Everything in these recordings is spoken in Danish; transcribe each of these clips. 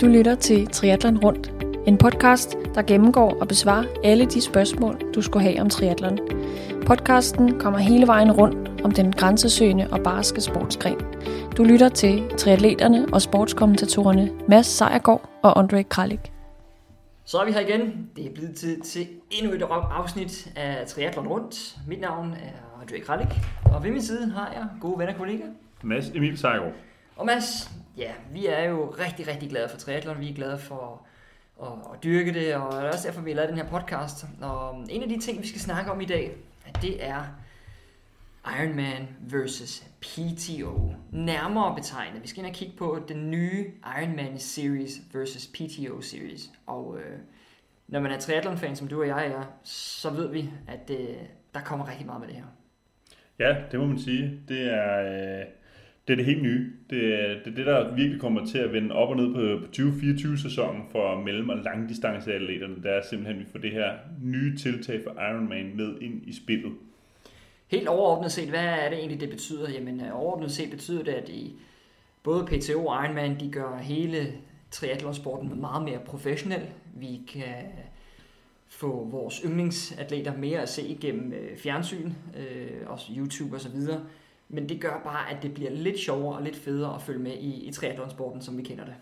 Du lytter til Triathlon Rundt, en podcast, der gennemgår og besvarer alle de spørgsmål, du skulle have om triathlon. Podcasten kommer hele vejen rundt om den grænsesøgende og barske sportsgren. Du lytter til triatleterne og sportskommentatorerne Mads Sejergaard og Andre Kralik. Så er vi her igen. Det er blevet tid til endnu et afsnit af Triathlon Rundt. Mit navn er Andre Kralik, og ved min side har jeg gode venner og kollegaer. Mads Emil Sejergaard. Og Mads, ja, vi er jo rigtig, rigtig glade for triathlon. Vi er glade for at, at dyrke det, og det er også derfor, vi har lavet den her podcast. Og um, en af de ting, vi skal snakke om i dag, det er Ironman versus PTO. Nærmere betegnet. Vi skal ind og kigge på den nye Ironman Series versus PTO Series. Og øh, når man er triathlon-fan, som du og jeg er, så ved vi, at øh, der kommer rigtig meget med det her. Ja, det må man sige. Det er... Øh det er det helt nye. Det er, det er det, der virkelig kommer til at vende op og ned på, på 2024-sæsonen for mellem- og langdistanceatleterne. Det er simpelthen, at vi får det her nye tiltag for Ironman med ind i spillet. Helt overordnet set, hvad er det egentlig, det betyder? Jamen øh, overordnet set betyder det, at i både PTO og Ironman, de gør hele triathlonsporten meget mere professionel. Vi kan øh, få vores yndlingsatleter mere at se igennem øh, fjernsyn, øh, også YouTube osv., men det gør bare, at det bliver lidt sjovere og lidt federe at følge med i, i triathlonsporten, som vi kender det.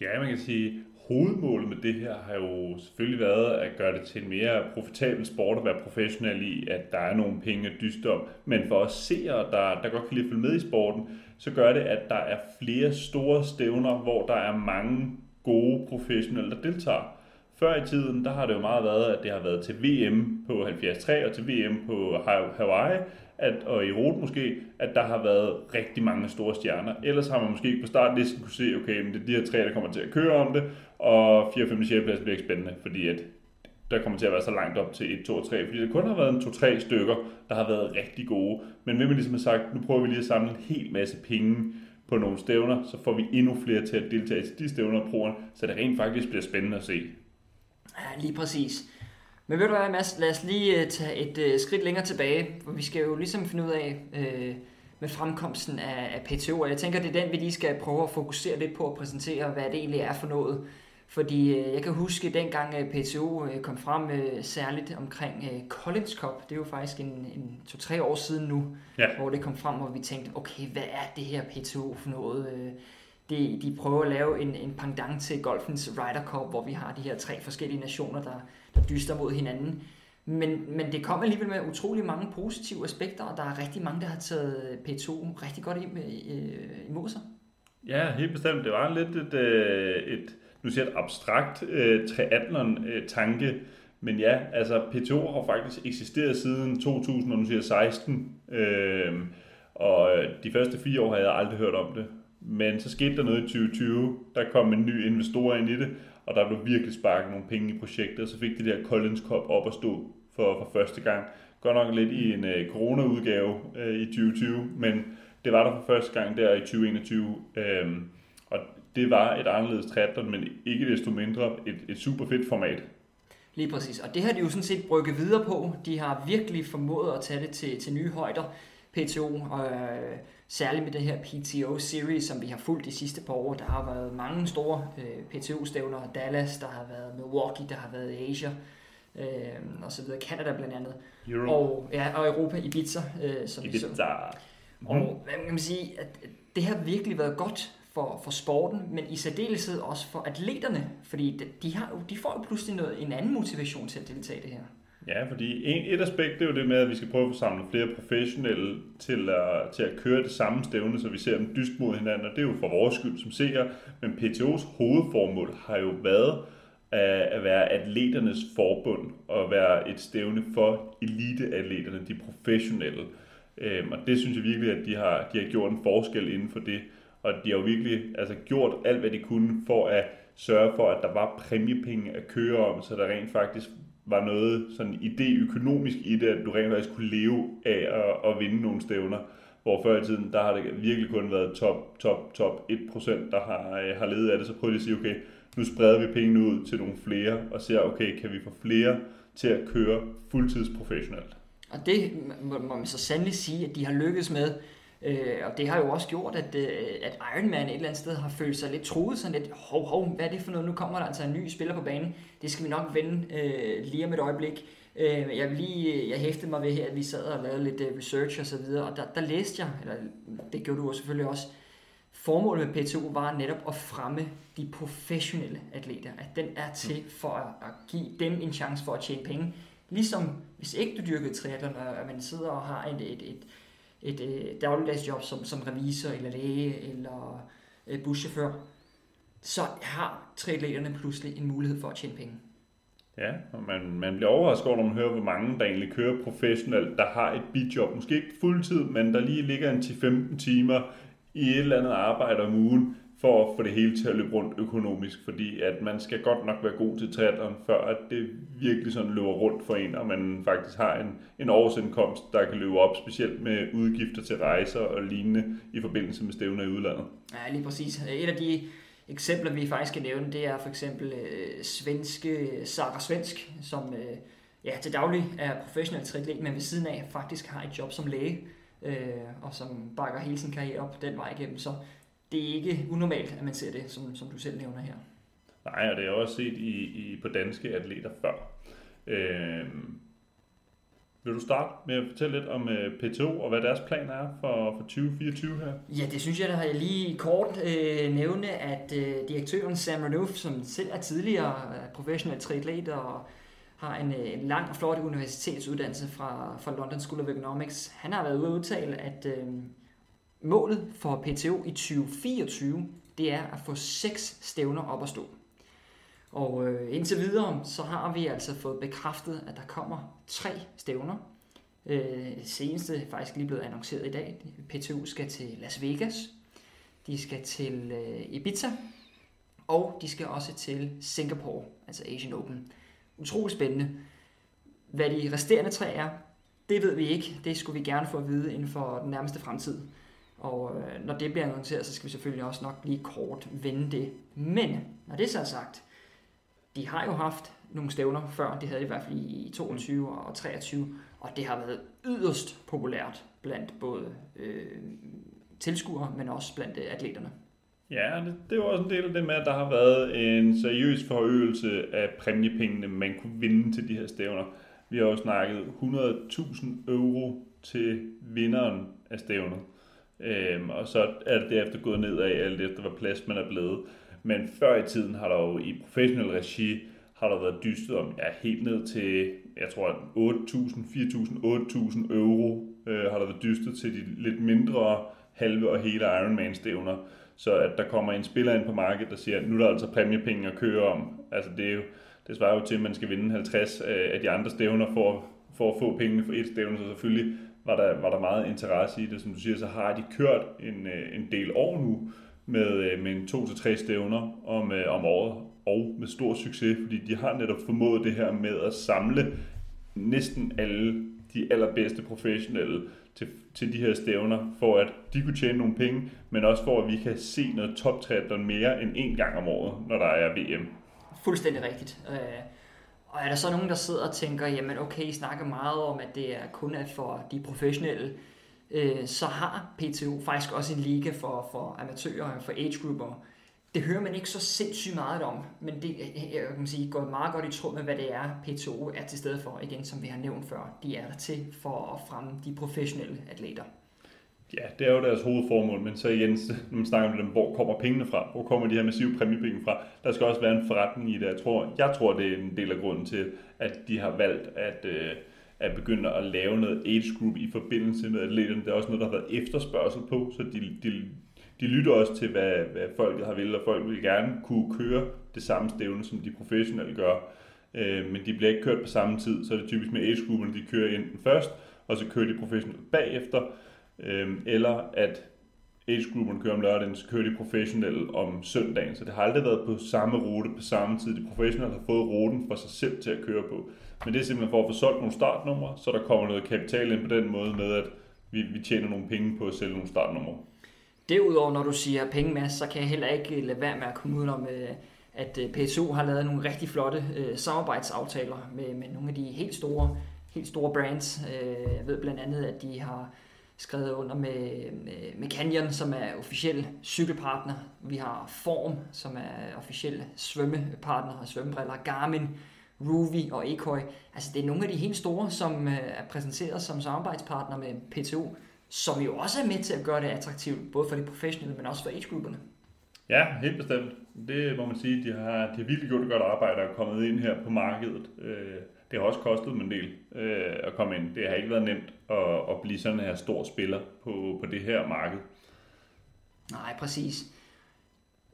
Ja, man kan sige, hovedmålet med det her har jo selvfølgelig været at gøre det til en mere profitabel sport at være professionel i, at der er nogle penge at dyste om. Men for os seere, der, der godt kan lide at følge med i sporten, så gør det, at der er flere store stævner, hvor der er mange gode professionelle, der deltager. Før i tiden, der har det jo meget været, at det har været til VM på 73 og til VM på Hawaii, at, og i rot måske, at der har været rigtig mange store stjerner. Ellers har man måske på startlisten kunne se, okay, men det er de her tre, der kommer til at køre om det, og 4. 5. 6. plads bliver ikke spændende, fordi at der kommer til at være så langt op til 1, 2 og 3, fordi der kun har været en 2-3 stykker, der har været rigtig gode. Men hvem man ligesom har sagt, nu prøver vi lige at samle en hel masse penge på nogle stævner, så får vi endnu flere til at deltage til de stævner og så det rent faktisk bliver spændende at se. Ja, lige præcis. Men ved du hvad, Mads, lad os lige uh, tage et uh, skridt længere tilbage, for vi skal jo ligesom finde ud af uh, med fremkomsten af, af PTO, og jeg tænker, det er den, vi lige skal prøve at fokusere lidt på at præsentere, hvad det egentlig er for noget. Fordi uh, jeg kan huske, dengang uh, PTO uh, kom frem uh, særligt omkring uh, Collins Cup, det er jo faktisk en, en to-tre år siden nu, ja. hvor det kom frem, hvor vi tænkte, okay, hvad er det her PTO for noget? Uh, de, de prøver at lave en, en pendant til golfens Ryder Cup, hvor vi har de her tre forskellige nationer, der, der dyster mod hinanden. Men, men det kom alligevel med utrolig mange positive aspekter, og der er rigtig mange, der har taget P2 rigtig godt øh, øh, imod sig. Ja, helt bestemt. Det var lidt et, øh, et nu siger et abstrakt øh, triathlon-tanke, men ja, altså P2 har faktisk eksisteret siden 2016, øh, og de første fire år havde jeg aldrig hørt om det. Men så skete der noget i 2020, der kom en ny investor ind i det, og der blev virkelig sparket nogle penge i projektet, og så fik det der Collins Cup op at stå for, for første gang. Godt nok lidt i en øh, corona-udgave øh, i 2020, men det var der for første gang der i 2021. Øh, og det var et anderledes triathlon, men ikke desto mindre et, et super fedt format. Lige præcis, og det har de jo sådan set brygget videre på. De har virkelig formået at tage det til, til nye højder. PTO, og øh, særligt med det her PTO Series, som vi har fulgt de sidste par år. Der har været mange store øh, PTO-stævner, Dallas, der har været Milwaukee, der har været Asia, øh, og så videre, Canada blandt andet. Europe. Og, ja, og Europa, Ibiza, øh, som Ibiza. vi så. Mm. Og hvad kan man sige, at det har virkelig været godt for, for sporten, men i særdeleshed også for atleterne, fordi de, de, har, de får jo pludselig noget, en anden motivation til at deltage i det her. Ja, fordi en, et aspekt det er jo det med, at vi skal prøve at samle flere professionelle til at, til at køre det samme stævne, så vi ser dem dyst mod hinanden, og det er jo for vores skyld som seer. men PTO's hovedformål har jo været at være atleternes forbund og være et stævne for eliteatleterne, de professionelle. Øhm, og det synes jeg virkelig, at de har, de har gjort en forskel inden for det. Og de har jo virkelig altså, gjort alt, hvad de kunne for at sørge for, at der var præmiepenge at køre om, så der rent faktisk var noget sådan idé økonomisk i det, at du rent faktisk kunne leve af at, at vinde nogle stævner. Hvor før i tiden, der har det virkelig kun været top, top, top 1%, der har, øh, har levet af det. Så prøv lige at sige, okay, nu spreder vi pengene ud til nogle flere, og ser, okay, kan vi få flere til at køre fuldtidsprofessionelt? Og det må man så sandelig sige, at de har lykkes med. Øh, og det har jo også gjort, at, øh, at Ironman et eller andet sted har følt sig lidt truet, sådan lidt, hov, hov, hvad er det for noget? Nu kommer der altså en ny spiller på banen. Det skal vi nok vende øh, lige om et øjeblik. Øh, jeg lige, jeg hæftede mig ved her, at vi sad og lavede lidt øh, research og så videre, og der, der læste jeg, eller det gjorde du selvfølgelig også, formålet med PTO var netop at fremme de professionelle atleter, at den er til for at, at give dem en chance for at tjene penge. Ligesom hvis ikke du dyrkede triathlon, og man sidder og har et, et, et et øh, dagligdagsjob som, som revisor eller læge eller øh, buschauffør, så har triatleterne pludselig en mulighed for at tjene penge. Ja, og man, man bliver overrasket over, når man hører, hvor mange der egentlig kører professionelt, der har et bidjob. Måske ikke fuldtid, men der lige ligger en 10-15 timer i et eller andet arbejde om ugen, for at få det hele til at løbe rundt økonomisk, fordi at man skal godt nok være god til triathlon, før at det virkelig sådan løber rundt for en, og man faktisk har en, en årsindkomst, der kan løbe op, specielt med udgifter til rejser og lignende i forbindelse med stævner i udlandet. Ja, lige præcis. Et af de eksempler, vi faktisk kan nævne, det er for eksempel øh, svenske Sara Svensk, som øh, ja, til daglig er professionel triatlet, men ved siden af faktisk har et job som læge, øh, og som bakker hele sin karriere op den vej igennem. Så det er ikke unormalt, at man ser det, som, som du selv nævner her. Nej, og det er også set i, i, på danske atleter før. Øh, vil du starte med at fortælle lidt om øh, PTO og hvad deres plan er for, for 2024 her? Ja, det synes jeg, der har jeg lige kort øh, nævne, at øh, direktøren Sam Renouf, som selv er tidligere professionel triatlet og har en, øh, en lang og flot universitetsuddannelse fra, fra London School of Economics, han har været ude at udtale, at øh, Målet for PTO i 2024, det er at få seks stævner op at stå. Og øh, indtil videre, så har vi altså fået bekræftet, at der kommer tre stævner. Øh, seneste er faktisk lige blevet annonceret i dag. PTO skal til Las Vegas, de skal til øh, Ibiza, og de skal også til Singapore, altså Asian Open. Utrolig spændende. Hvad de resterende tre er, det ved vi ikke. Det skulle vi gerne få at vide inden for den nærmeste fremtid. Og øh, når det bliver annonceret, så skal vi selvfølgelig også nok lige kort vende det. Men når det så er sagt, de har jo haft nogle stævner før, det havde de i hvert fald i 22 og 23, og det har været yderst populært blandt både øh, tilskuere, men også blandt øh, atleterne. Ja, det, det var også en del af det med, at der har været en seriøs forøgelse af præmiepengene, man kunne vinde til de her stævner. Vi har jo snakket 100.000 euro til vinderen af stævnet. Øhm, og så er det derefter gået nedad, alt efter hvad plads man er blevet. Men før i tiden har der jo i professionel regi, har der været dystet om ja, helt ned til, jeg tror, 8.000, 4.000, 8.000 euro øh, har der været dystet til de lidt mindre halve og hele Ironman-stævner. Så at der kommer en spiller ind på markedet, der siger, at nu er der altså præmiepenge at køre om. Altså det, er jo, det svarer jo til, at man skal vinde 50 øh, af de andre stævner for, for at få pengene for et stævne. Så selvfølgelig var der, var der meget interesse i det. Som du siger, så har de kørt en, øh, en del år nu med, øh, med en to til tre stævner om, øh, om året, og med stor succes, fordi de har netop formået det her med at samle næsten alle de allerbedste professionelle til, til de her stævner, for at de kunne tjene nogle penge, men også for at vi kan se noget top mere end en gang om året, når der er VM. Fuldstændig rigtigt. Og er der så nogen, der sidder og tænker, jamen okay, I snakker meget om, at det er kun er for de professionelle, øh, så har PTO faktisk også en liga for, for amatører, for age-grupper. Det hører man ikke så sindssygt meget om, men det øh, øh, jeg kan sige, går meget godt i tråd med, hvad det er, PTO er til stede for. Igen, som vi har nævnt før, de er der til for at fremme de professionelle atleter. Ja, det er jo deres hovedformål, men så igen, når man snakker om dem, hvor kommer pengene fra? Hvor kommer de her massive præmiepenge fra? Der skal også være en forretning i det. Jeg tror, jeg tror det er en del af grunden til, at de har valgt at, øh, at begynde at lave noget age group i forbindelse med atleterne. Det er også noget, der har været efterspørgsel på, så de, de, de lytter også til, hvad, hvad folket har vil, og folk vil gerne kunne køre det samme stævne, som de professionelle gør. Øh, men de bliver ikke kørt på samme tid, så er det typisk med age grouperne, de kører enten først, og så kører de professionelt bagefter, øh, eller at age-grupperne kører om lørdagen, så kører de professionelle om søndagen. Så det har aldrig været på samme rute på samme tid. De professionelle har fået ruten for sig selv til at køre på. Men det er simpelthen for at få solgt nogle startnumre, så der kommer noget kapital ind på den måde med, at vi, vi tjener nogle penge på at sælge nogle startnumre. Derudover, når du siger penge med, så kan jeg heller ikke lade være med at komme ud om, øh, at øh, PSO har lavet nogle rigtig flotte øh, samarbejdsaftaler med, med nogle af de helt store, helt store brands. Jeg ved blandt andet, at de har skrevet under med, med, med Canyon, som er officiel cykelpartner. Vi har Form, som er officiel svømmepartner og svømmebriller. Garmin, Ruvi og Ekoi. Altså det er nogle af de helt store, som øh, er præsenteret som samarbejdspartner med PTO, som jo også er med til at gøre det attraktivt, både for de professionelle, men også for age-grupperne. Ja, helt bestemt. Det må man sige, de har, de har virkelig gjort et godt arbejde og kommet ind her på markedet. Øh, det har også kostet mig en del øh, at komme ind. Det har ikke været nemt at, at blive sådan en her stor spiller på, på det her marked. Nej, præcis.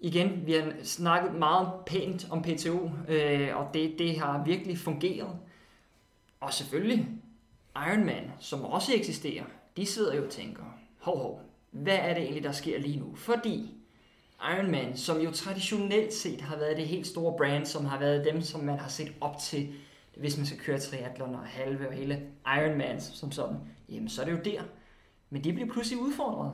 Igen, vi har snakket meget pænt om PTO, øh, og det, det har virkelig fungeret. Og selvfølgelig, Ironman, som også eksisterer, de sidder jo og tænker, hov, hov, hvad er det egentlig, der sker lige nu? Fordi Ironman, som jo traditionelt set har været det helt store brand, som har været dem, som man har set op til, hvis man skal køre triathlon og halve og hele Ironman som sådan, jamen så er det jo der. Men de bliver pludselig udfordret.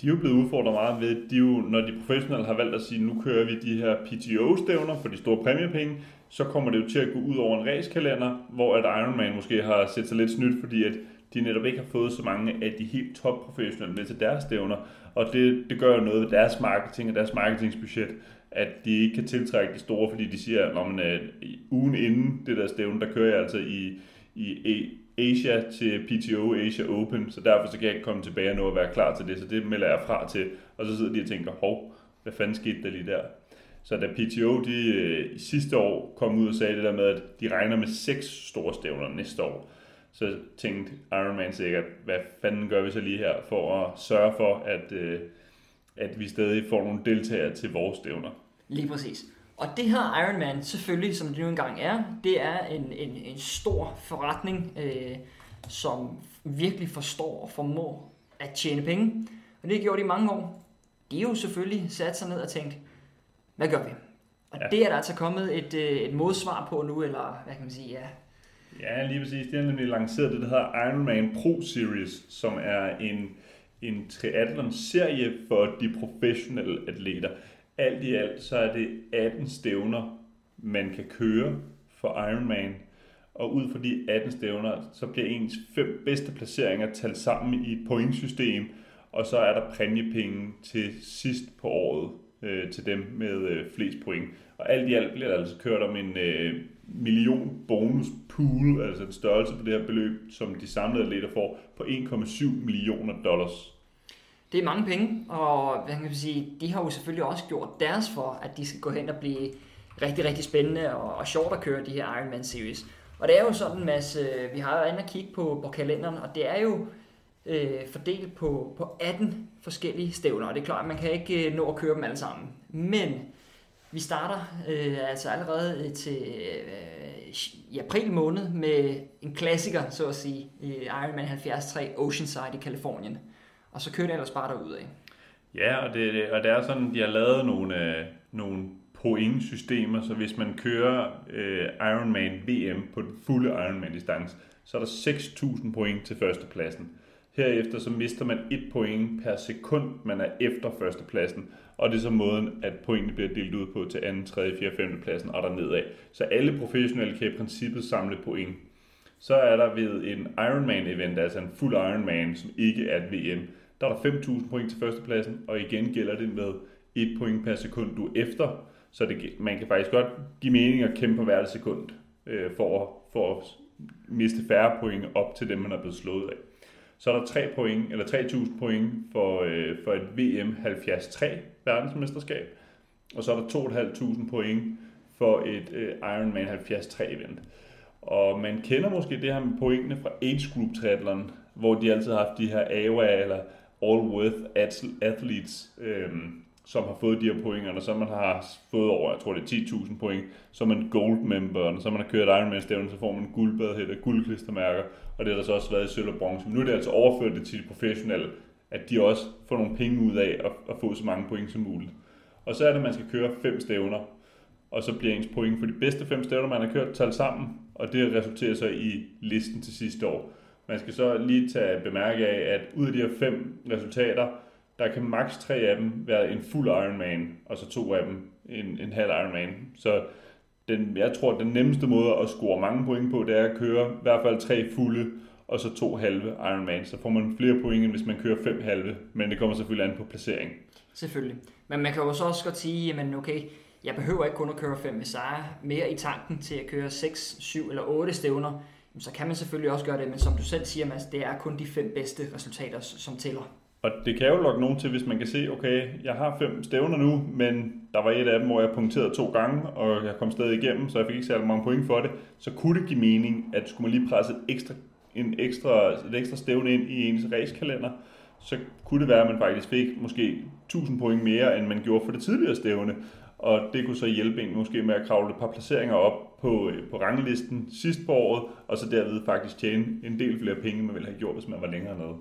De er jo blevet udfordret meget ved, de jo, når de professionelle har valgt at sige, nu kører vi de her PTO-stævner for de store præmiepenge, så kommer det jo til at gå ud over en racekalender, hvor at Ironman måske har set sig lidt snydt, fordi at de netop ikke har fået så mange af de helt topprofessionelle med til deres stævner. Og det, det gør jo noget ved deres marketing og deres marketingsbudget, at de ikke kan tiltrække de store, fordi de siger, at uh, øh, ugen inden det der stævne, der kører jeg altså i, i Asia til PTO Asia Open, så derfor så kan jeg ikke komme tilbage og nå at være klar til det, så det melder jeg fra til. Og så sidder de og tænker, hov, hvad fanden skete der lige der? Så da PTO de, øh, sidste år kom ud og sagde det der med, at de regner med seks store stævner næste år, så tænkte Ironman sikkert, hvad fanden gør vi så lige her for at sørge for, at, øh, at vi stadig får nogle deltagere til vores stævner. Lige præcis. Og det her Ironman, selvfølgelig, som det nu engang er, det er en, en, en stor forretning, øh, som virkelig forstår og formår at tjene penge. Og det har gjort i mange år. De har jo selvfølgelig sat sig ned og tænkt, hvad gør vi? Og ja. det er der altså kommet et, øh, et modsvar på nu, eller hvad kan man sige, ja, Ja, lige præcis. Det er nemlig lanceret det, der hedder Ironman Pro Series, som er en, en triathlon-serie for de professionelle atleter. Alt i alt så er det 18 stævner, man kan køre for Ironman. Og ud fra de 18 stævner, så bliver ens fem bedste placeringer talt sammen i et pointsystem, og så er der præmiepenge til sidst på året øh, til dem med øh, flest point. Og alt i alt bliver der altså kørt om en øh, million bonus pool, altså en størrelse på det her beløb, som de samlede atleter får på 1,7 millioner dollars. Det er mange penge, og hvad kan man sige, de har jo selvfølgelig også gjort deres for, at de skal gå hen og blive rigtig, rigtig spændende og, og sjovt at køre de her Ironman Series. Og det er jo sådan, Mads, øh, vi har jo andet at kigge på, på kalenderen, og det er jo øh, fordelt på, på 18 forskellige stævner, og det er klart, at man kan ikke øh, nå at køre dem alle sammen. Men vi starter øh, altså allerede øh, til øh, i april måned med en klassiker, så at sige, i Ironman 73 Oceanside i Kalifornien. Og så kører det ellers bare derudad. Ja, og det, og det er sådan, de har lavet nogle, øh, nogle pointsystemer, så hvis man kører øh, Ironman VM på den fulde Ironman-distance, så er der 6.000 point til førstepladsen. Herefter så mister man et point per sekund, man er efter førstepladsen, og det er så måden, at pointene bliver delt ud på til 2., 3., 4., 5. pladsen og dernedad. Så alle professionelle kan i princippet samle point. Så er der ved en Ironman-event, altså en fuld Ironman, som ikke er et VM, der er der 5.000 point til førstepladsen, og igen gælder det med et point per sekund, du er efter. Så det, man kan faktisk godt give mening at kæmpe på hvert sekund øh, for, for at miste færre point op til dem, man er blevet slået af. Så er der 3 point, eller 3.000 point for, øh, for et VM 73 verdensmesterskab, og så er der 2.500 point for et øh, Ironman 73 event. Og man kender måske det her med pointene fra Age Group Triathlon, hvor de altid har haft de her AWA eller All Worth Athletes, øh, som har fået de her point, og så man har fået over, jeg tror det er 10.000 point, så er man gold member, og så man har kørt Ironman stævne, så får man guldbadhæt og guldklistermærker, og det har der så også været i sølv og bronze. Men nu er det altså overført det til de professionelle, at de også får nogle penge ud af at, at få så mange point som muligt. Og så er det, at man skal køre fem stævner, og så bliver ens point for de bedste fem stævner, man har kørt, talt sammen, og det resulterer så i listen til sidste år. Man skal så lige tage bemærke af, at ud af de her fem resultater, der kan maks tre af dem være en fuld Ironman, og så to af dem en, en halv Ironman. Så den, jeg tror, at den nemmeste måde at score mange point på, det er at køre i hvert fald tre fulde, og så to halve Ironman. Så får man flere point, end hvis man kører fem halve, men det kommer selvfølgelig an på placering. Selvfølgelig. Men man kan jo så også godt sige, jamen okay, jeg behøver ikke kun at køre fem hvis jeg er mere i tanken til at køre 6, 7 eller 8 stævner, så kan man selvfølgelig også gøre det, men som du selv siger, Mads, det er kun de fem bedste resultater, som tæller. Og det kan jo lokke nogen til, hvis man kan se, okay, jeg har fem stævner nu, men der var et af dem, hvor jeg punkterede to gange, og jeg kom stadig igennem, så jeg fik ikke særlig mange point for det. Så kunne det give mening, at skulle man lige presse et ekstra, en ekstra, et ekstra stævne ind i ens racekalender, så kunne det være, at man faktisk fik måske 1000 point mere, end man gjorde for det tidligere stævne. Og det kunne så hjælpe en måske med at kravle et par placeringer op på, øh, på ranglisten sidst på året, og så derved faktisk tjene en del flere penge, man ville have gjort, hvis man var længere nede.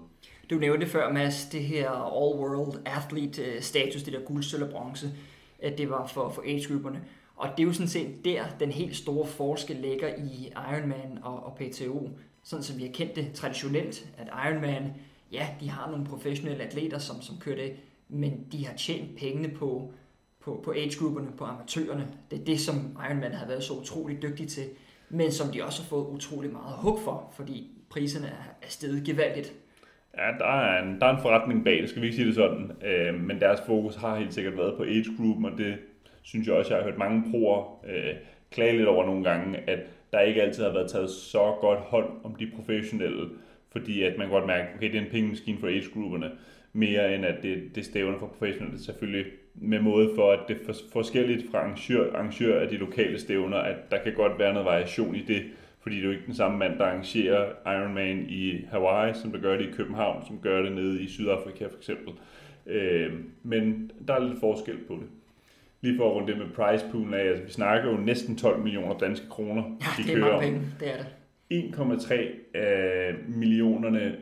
Du nævnte før, Mads, det her All-World Athlete-status, øh, det der guld, sølv og bronze, at det var for, for age-grupperne. Og det er jo sådan set der, den helt store forskel ligger i Ironman og, og PTO. Sådan som vi har kendt det traditionelt, at Ironman, ja, de har nogle professionelle atleter, som, som kører det, men de har tjent pengene på, på, på age-grupperne, på amatørerne. Det er det, som Ironman har været så utrolig dygtig til, men som de også har fået utrolig meget hug for, fordi priserne er steget gevaldigt. Ja, der er, en, der er en forretning bag, det skal vi ikke sige det sådan. Øh, men deres fokus har helt sikkert været på age group, og det synes jeg også, jeg har hørt mange proer øh, klage lidt over nogle gange, at der ikke altid har været taget så godt hånd om de professionelle, fordi at man godt mærke, okay, det er en pengemaskine for age-grupperne, mere end at det, det stævner for professionelle. Selvfølgelig med måde for, at det er forskelligt fra arrangør, arrangør af de lokale stævner, at der kan godt være noget variation i det, fordi det er jo ikke den samme mand, der arrangerer Ironman i Hawaii, som der gør det i København, som gør det nede i Sydafrika for eksempel. Øh, men der er lidt forskel på det. Lige for at runde det med price poolen af, altså vi snakker jo næsten 12 millioner danske kroner. Ja, de det er kører. mange penge, det er det. 1,3 af millionerne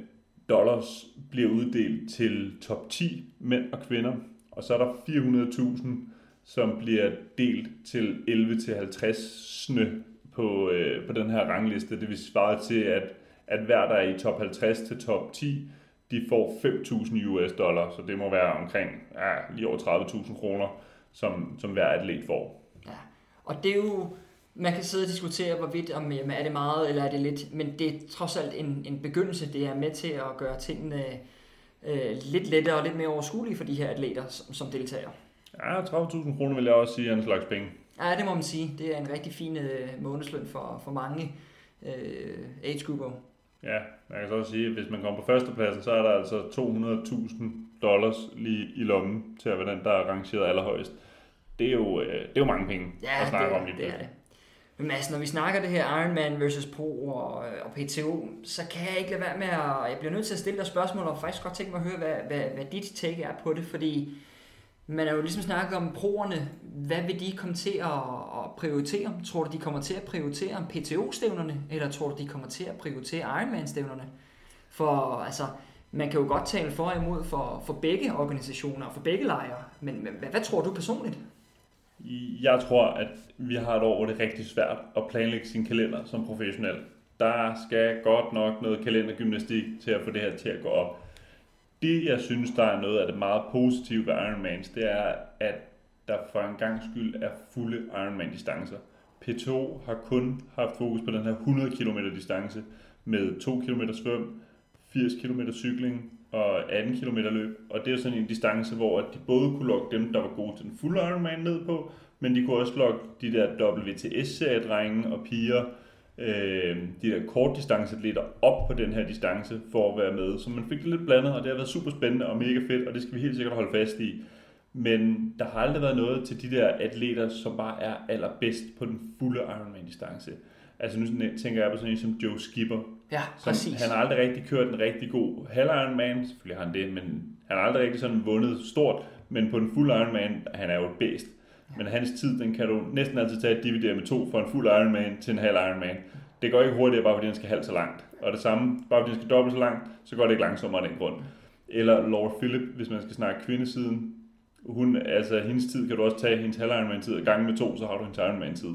dollars bliver uddelt til top 10 mænd og kvinder, og så er der 400.000, som bliver delt til 11-50 på, øh, på den her rangliste. Det vil svare til, at, at hver der er i top 50 til top 10, de får 5.000 US dollar, så det må være omkring ja, lige over 30.000 kroner, som, som hver atlet får. Ja, og det er jo, man kan sidde og diskutere, hvorvidt om jamen, er det meget eller er det lidt, men det er trods alt en, en begyndelse. Det er med til at gøre tingene øh, lidt lettere og lidt mere overskuelige for de her atleter, som, som deltager. Ja, 30.000 kroner vil jeg også sige er en slags penge. Ja, det må man sige. Det er en rigtig fin øh, månedsløn for, for mange øh, age-grupper. Ja, man kan så også sige, at hvis man kommer på førstepladsen, så er der altså 200.000 dollars lige i lommen til at være den, der er rangeret allerhøjst. Det er jo, øh, det er jo mange penge ja, at snakke det, om lige det er det. Men altså, når vi snakker det her Ironman versus Pro og, og PTO, så kan jeg ikke lade være med at... Jeg bliver nødt til at stille dig spørgsmål, og faktisk godt tænke mig at høre, hvad, hvad, hvad dit take er på det, fordi man er jo ligesom snakket om proerne. Hvad vil de komme til at, at prioritere? Tror du, de kommer til at prioritere PTO-stævnerne, eller tror du, de kommer til at prioritere Ironman-stævnerne? For altså, man kan jo godt tale for og imod for, for begge organisationer og for begge lejre, men hvad, hvad tror du personligt? Jeg tror, at vi har et år, hvor det er rigtig svært at planlægge sin kalender som professionel. Der skal godt nok noget kalendergymnastik til at få det her til at gå op det, jeg synes, der er noget af det meget positive ved Ironmans, det er, at der for en gang skyld er fulde Ironman-distancer. P2 har kun haft fokus på den her 100 km distance med 2 km svøm, 80 km cykling og 18 km løb. Og det er sådan en distance, hvor de både kunne lokke dem, der var gode til den fulde Ironman ned på, men de kunne også lokke de der WTS-seriedrenge og piger, øh, de der kortdistanceatleter op på den her distance for at være med. Så man fik det lidt blandet, og det har været super spændende og mega fedt, og det skal vi helt sikkert holde fast i. Men der har aldrig været noget til de der atleter, som bare er allerbedst på den fulde Ironman-distance. Altså nu tænker jeg på sådan en som Joe Skipper. Ja, som, præcis. Han har aldrig rigtig kørt en rigtig god halv Ironman. Selvfølgelig har han det, men han har aldrig rigtig sådan vundet stort. Men på den fulde Ironman, han er jo et bedst. Men hans tid, den kan du næsten altid tage et dividere med to for en fuld Ironman til en halv Ironman. Det går ikke hurtigere, bare fordi den skal halvt så langt. Og det samme, bare fordi den skal dobbelt så langt, så går det ikke langsommere af den grund. Eller Laura Philip, hvis man skal snakke kvindesiden. Hun, altså hendes tid kan du også tage hendes halv Ironman tid, og gange med to, så har du hendes Ironman tid.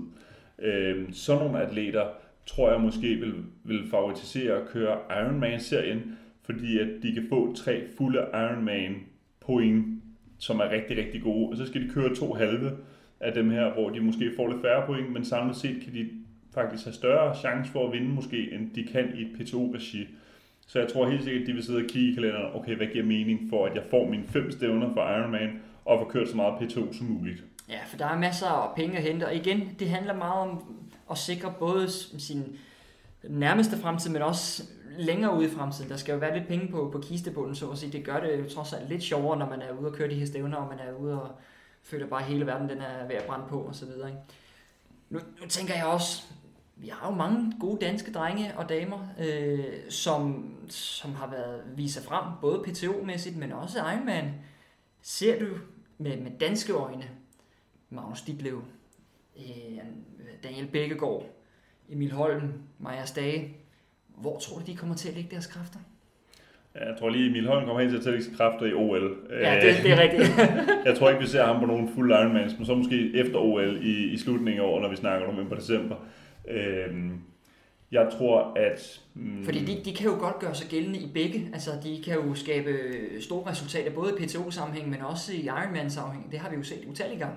Øh, sådan nogle atleter tror jeg måske vil, vil favoritisere at køre Ironman-serien, fordi at de kan få tre fulde Ironman point som er rigtig, rigtig gode. Og så skal de køre to halve af dem her, hvor de måske får lidt færre point, men samlet set kan de faktisk have større chance for at vinde måske, end de kan i et PTO-regi. Så jeg tror helt sikkert, at de vil sidde og kigge i kalenderen, okay, hvad giver mening for, at jeg får mine fem stævner for Ironman, og får kørt så meget PTO som muligt. Ja, for der er masser af penge at hente, og igen, det handler meget om at sikre både sin nærmeste fremtid, men også Mm. længere ude i fremtiden. Der skal jo være lidt penge på, på kistebunden, så at sige. Det gør det jo trods alt lidt sjovere, når man er ude og køre de her stævner, og man er ude og føler bare, at hele verden den er ved at brænde på, og så videre. Ikke? Nu, nu tænker jeg også, vi har jo mange gode danske drenge og damer, øh, som, som har været vist frem, både PTO-mæssigt, men også Ironman. Ser du med, med danske øjne, Magnus Ditlev, øh, Daniel Bækkegaard, Emil Holm, Maja Stage, hvor tror du, de kommer til at lægge deres kræfter? Jeg tror lige, Emil Holm kommer hen til at lægge kræfter i OL. Ja, det, det er rigtigt. jeg tror ikke, vi ser ham på nogen fuld Ironman, men så måske efter OL i, i slutningen af året, når vi snakker om november-december. Øhm, jeg tror, at... Mm, Fordi de, de kan jo godt gøre sig gældende i begge. Altså, de kan jo skabe store resultater, både i PTO-sammenhæng, men også i Ironman-sammenhæng. Det har vi jo set utallige gange.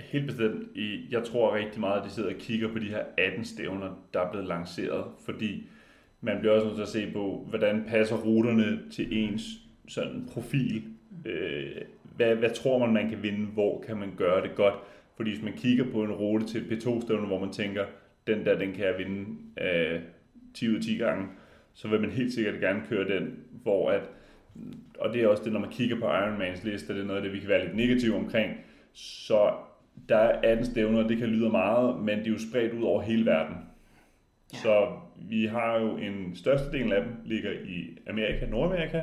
Helt bestemt. Jeg tror rigtig meget, at de sidder og kigger på de her 18 stævner, der er blevet lanceret, fordi man bliver også nødt til at se på, hvordan passer ruterne til ens sådan profil. Øh, hvad, hvad tror man, man kan vinde? Hvor kan man gøre det godt? Fordi hvis man kigger på en rute til et P2-stævne, hvor man tænker, den der, den kan jeg vinde øh, 10 ud af 10 gange, så vil man helt sikkert gerne køre den, hvor at, og det er også det, når man kigger på Ironmans liste, det er noget af det, vi kan være lidt negative omkring, så der er 18 stævner, det kan lyde meget, men de er jo spredt ud over hele verden. Ja. Så vi har jo en største del af dem ligger i Amerika, Nordamerika,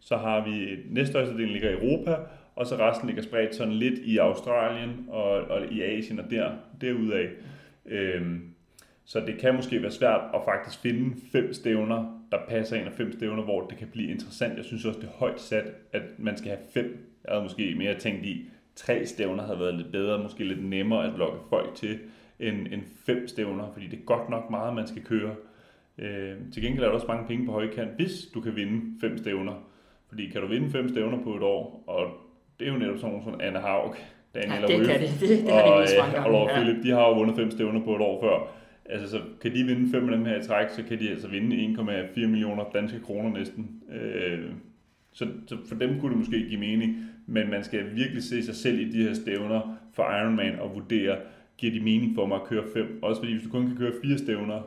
så har vi næststørste del ligger i Europa, og så resten ligger spredt sådan lidt i Australien og, og i Asien og der, derudaf. Øhm, så det kan måske være svært at faktisk finde fem stævner, der passer ind, og fem stævner, hvor det kan blive interessant. Jeg synes også, det er højt sat, at man skal have fem. Jeg havde måske mere tænkt i, tre stævner havde været lidt bedre, måske lidt nemmere at lokke folk til end, end fem stævner, fordi det er godt nok meget, man skal køre. Øh, til gengæld er der også mange penge på højkant, hvis du kan vinde fem stævner. Fordi kan du vinde fem stævner på et år, og det er jo netop sådan nogle som Anna Haug, Daniel ja, det kan det. Det, det har de mange gange. Og, og Philip, de har jo vundet fem stævner på et år før. Altså, så kan de vinde fem af dem her i træk, så kan de altså vinde 1,4 millioner danske kroner næsten. Øh, så, så for dem kunne det måske give mening, men man skal virkelig se sig selv i de her stævner for Ironman og vurdere, giver det mening for mig at køre fem? Også fordi hvis du kun kan køre fire stævner,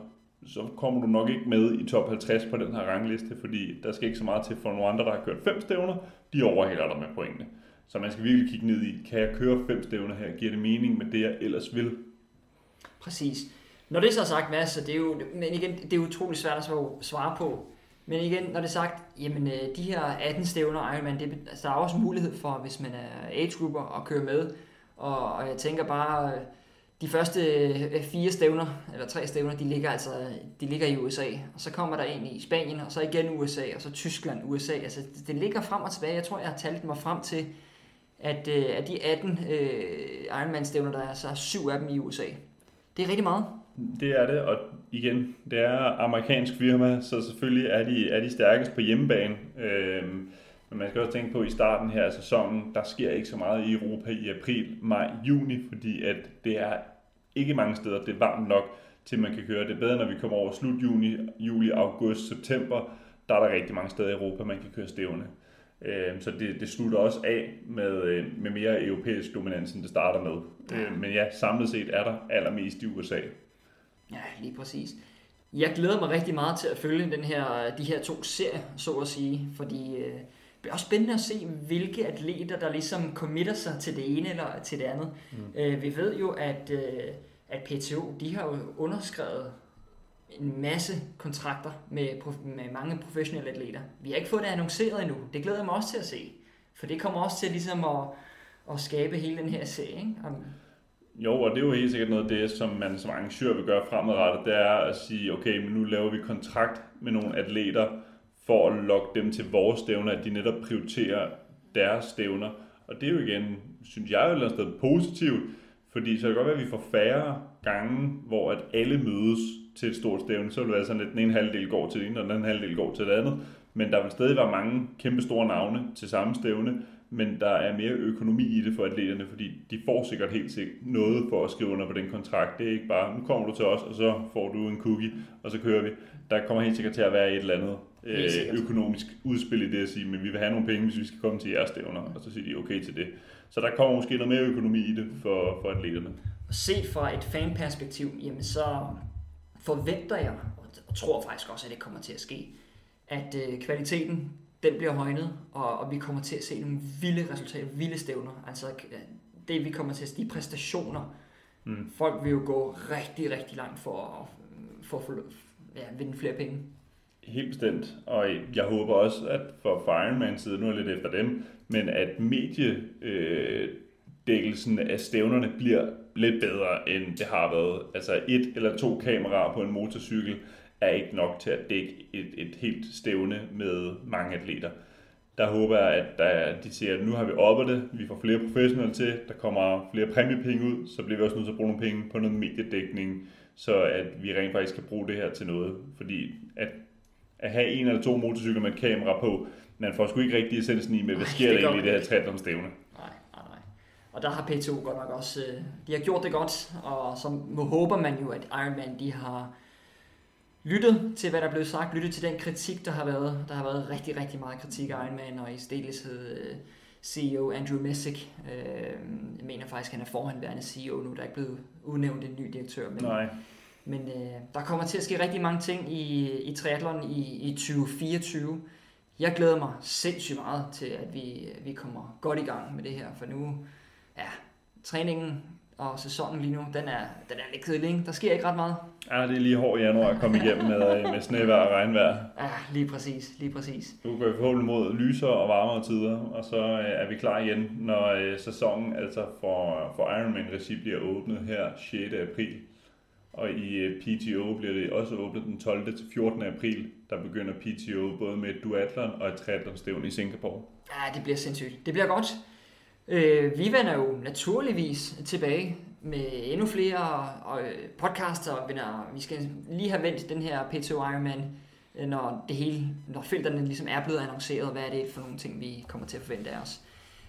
så kommer du nok ikke med i top 50 på den her rangliste, fordi der skal ikke så meget til for nogle andre, der har kørt fem stævner, de overhælder dig med pointene. Så man skal virkelig kigge ned i, kan jeg køre fem stævner her? Giver det mening med det, jeg ellers vil? Præcis. Når det så er sagt, Mads, så det er jo, men igen, det er utroligt svært at svare på. Men igen, når det er sagt, jamen øh, de her 18 stævner Ironman, det, altså, der er også mulighed for, hvis man er age-grupper, at køre med. Og, og jeg tænker bare, øh, de første øh, fire stævner, eller tre stævner, de ligger altså de ligger i USA. Og så kommer der en i Spanien, og så igen USA, og så Tyskland, USA. Altså det ligger frem og tilbage. Jeg tror, jeg har talt mig frem til, at øh, af de 18 øh, Ironman-stævner, der er, så er syv af dem i USA. Det er rigtig meget. Det er det, og igen, det er amerikansk firma, så selvfølgelig er de, er de stærkest på hjemmebane. Øhm, men man skal også tænke på, at i starten her af sæsonen, der sker ikke så meget i Europa i april, maj, juni, fordi at det er ikke mange steder, det er varmt nok, til man kan køre det bedre, når vi kommer over slut juni, juli, august, september, der er der rigtig mange steder i Europa, man kan køre stævne. Øhm, så det, det slutter også af med, øh, med mere europæisk dominans, end det starter med. Øhm, men ja, samlet set er der allermest i USA. Ja, lige præcis. Jeg glæder mig rigtig meget til at følge den her, de her to serier, så at sige, fordi øh, det er også spændende at se, hvilke atleter, der ligesom committer sig til det ene eller til det andet. Mm. Øh, vi ved jo, at, øh, at PTO, de har jo underskrevet en masse kontrakter med, med mange professionelle atleter. Vi har ikke fået det annonceret endnu. Det glæder jeg mig også til at se. For det kommer også til ligesom at, at skabe hele den her serie. Ikke? Om, jo, og det er jo helt sikkert noget af det, som man som arrangør vil gøre fremadrettet, det er at sige, okay, men nu laver vi kontrakt med nogle atleter, for at lokke dem til vores stævner, at de netop prioriterer deres stævner. Og det er jo igen, synes jeg, et eller andet sted positivt, fordi så kan det godt være, at vi får færre gange, hvor at alle mødes til et stort stævne, så vil det være sådan, at den ene halvdel går til det ene, og den anden halvdel går til det andet. Men der vil stadig være mange kæmpe store navne til samme stævne, men der er mere økonomi i det for atleterne, fordi de får sikkert helt sikkert noget for at skrive under på den kontrakt. Det er ikke bare, nu kommer du til os, og så får du en cookie, og så kører vi. Der kommer helt sikkert til at være et eller andet øh, økonomisk udspil i det at sige, men vi vil have nogle penge, hvis vi skal komme til jeres stævner, og så siger de okay til det. Så der kommer måske noget mere økonomi i det for, for atleterne. Set fra et fanperspektiv, jamen så forventer jeg, og tror faktisk også, at det kommer til at ske, at øh, kvaliteten den bliver højnet, og, og vi kommer til at se nogle vilde resultater, vilde stævner. Altså øh, det vi kommer til at se, de præstationer. Mm. Folk vil jo gå rigtig, rigtig langt for at, for at få, ja, vinde flere penge. Helt bestemt, og jeg håber også, at for Fireman side, nu er lidt efter dem, men at mediedækkelsen øh, af stævnerne bliver lidt bedre, end det har været. Altså et eller to kameraer på en motorcykel er ikke nok til at dække et, et helt stævne med mange atleter. Der håber jeg, at der, de siger, at nu har vi oppet det, vi får flere professionelle til, der kommer flere præmiepenge ud, så bliver vi også nødt til at bruge nogle penge på noget mediedækning, så at vi rent faktisk kan bruge det her til noget. Fordi at, at have en eller to motorcykler med et kamera på, man får sgu ikke rigtig essensen i med, hvad sker der egentlig i det her triathlon-stævne. Nej, nej, nej. Og der har P2 godt nok også, øh, de har gjort det godt, og så håber man jo, at Ironman, de har lyttet til, hvad der er blevet sagt, lyttet til den kritik, der har været. Der har været rigtig, rigtig meget kritik af Ironman, og i stedeleshed øh, CEO Andrew Messick. Uh, jeg mener faktisk, at han er forhåndværende CEO nu, der er ikke blevet udnævnt en ny direktør. Men, Nej. Men uh, der kommer til at ske rigtig mange ting i, i triathlon i, i 2024. Jeg glæder mig sindssygt meget til, at vi, vi kommer godt i gang med det her, for nu, ja, træningen og sæsonen lige nu, den er, den er lidt kedelig, ikke? Der sker ikke ret meget. Ja, det er lige hård januar at komme igennem med, øh, med snevejr og regnvejr. Ja, lige præcis, lige præcis. Nu går vi forhåbentlig mod lysere og varmere tider, og så øh, er vi klar igen, når øh, sæsonen altså for, for Ironman-regi bliver åbnet her 6. april. Og i øh, PTO bliver det også åbnet den 12. til 14. april. Der begynder PTO både med et duatlon og et triathlon i Singapore. Ja, det bliver sindssygt. Det bliver godt. Øh, vi vender jo naturligvis tilbage med endnu flere og, øh, podcaster. Vender, vi skal lige have vendt den her PTO Ironman, øh, når det hele, når felterne ligesom er blevet annonceret, hvad er det for nogle ting, vi kommer til at forvente af os.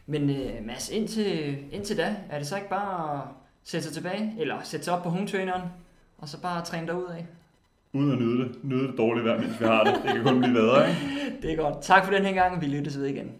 Men øh, Mads, indtil, indtil da, er det så ikke bare at sætte sig tilbage, eller sætte sig op på home traineren, og så bare træne derud af? Uden at nyde det. Nyde det dårligt vejr, mens vi har det. Det kan kun blive bedre, ikke? det er godt. Tak for den her gang, vi lyttes ved igen.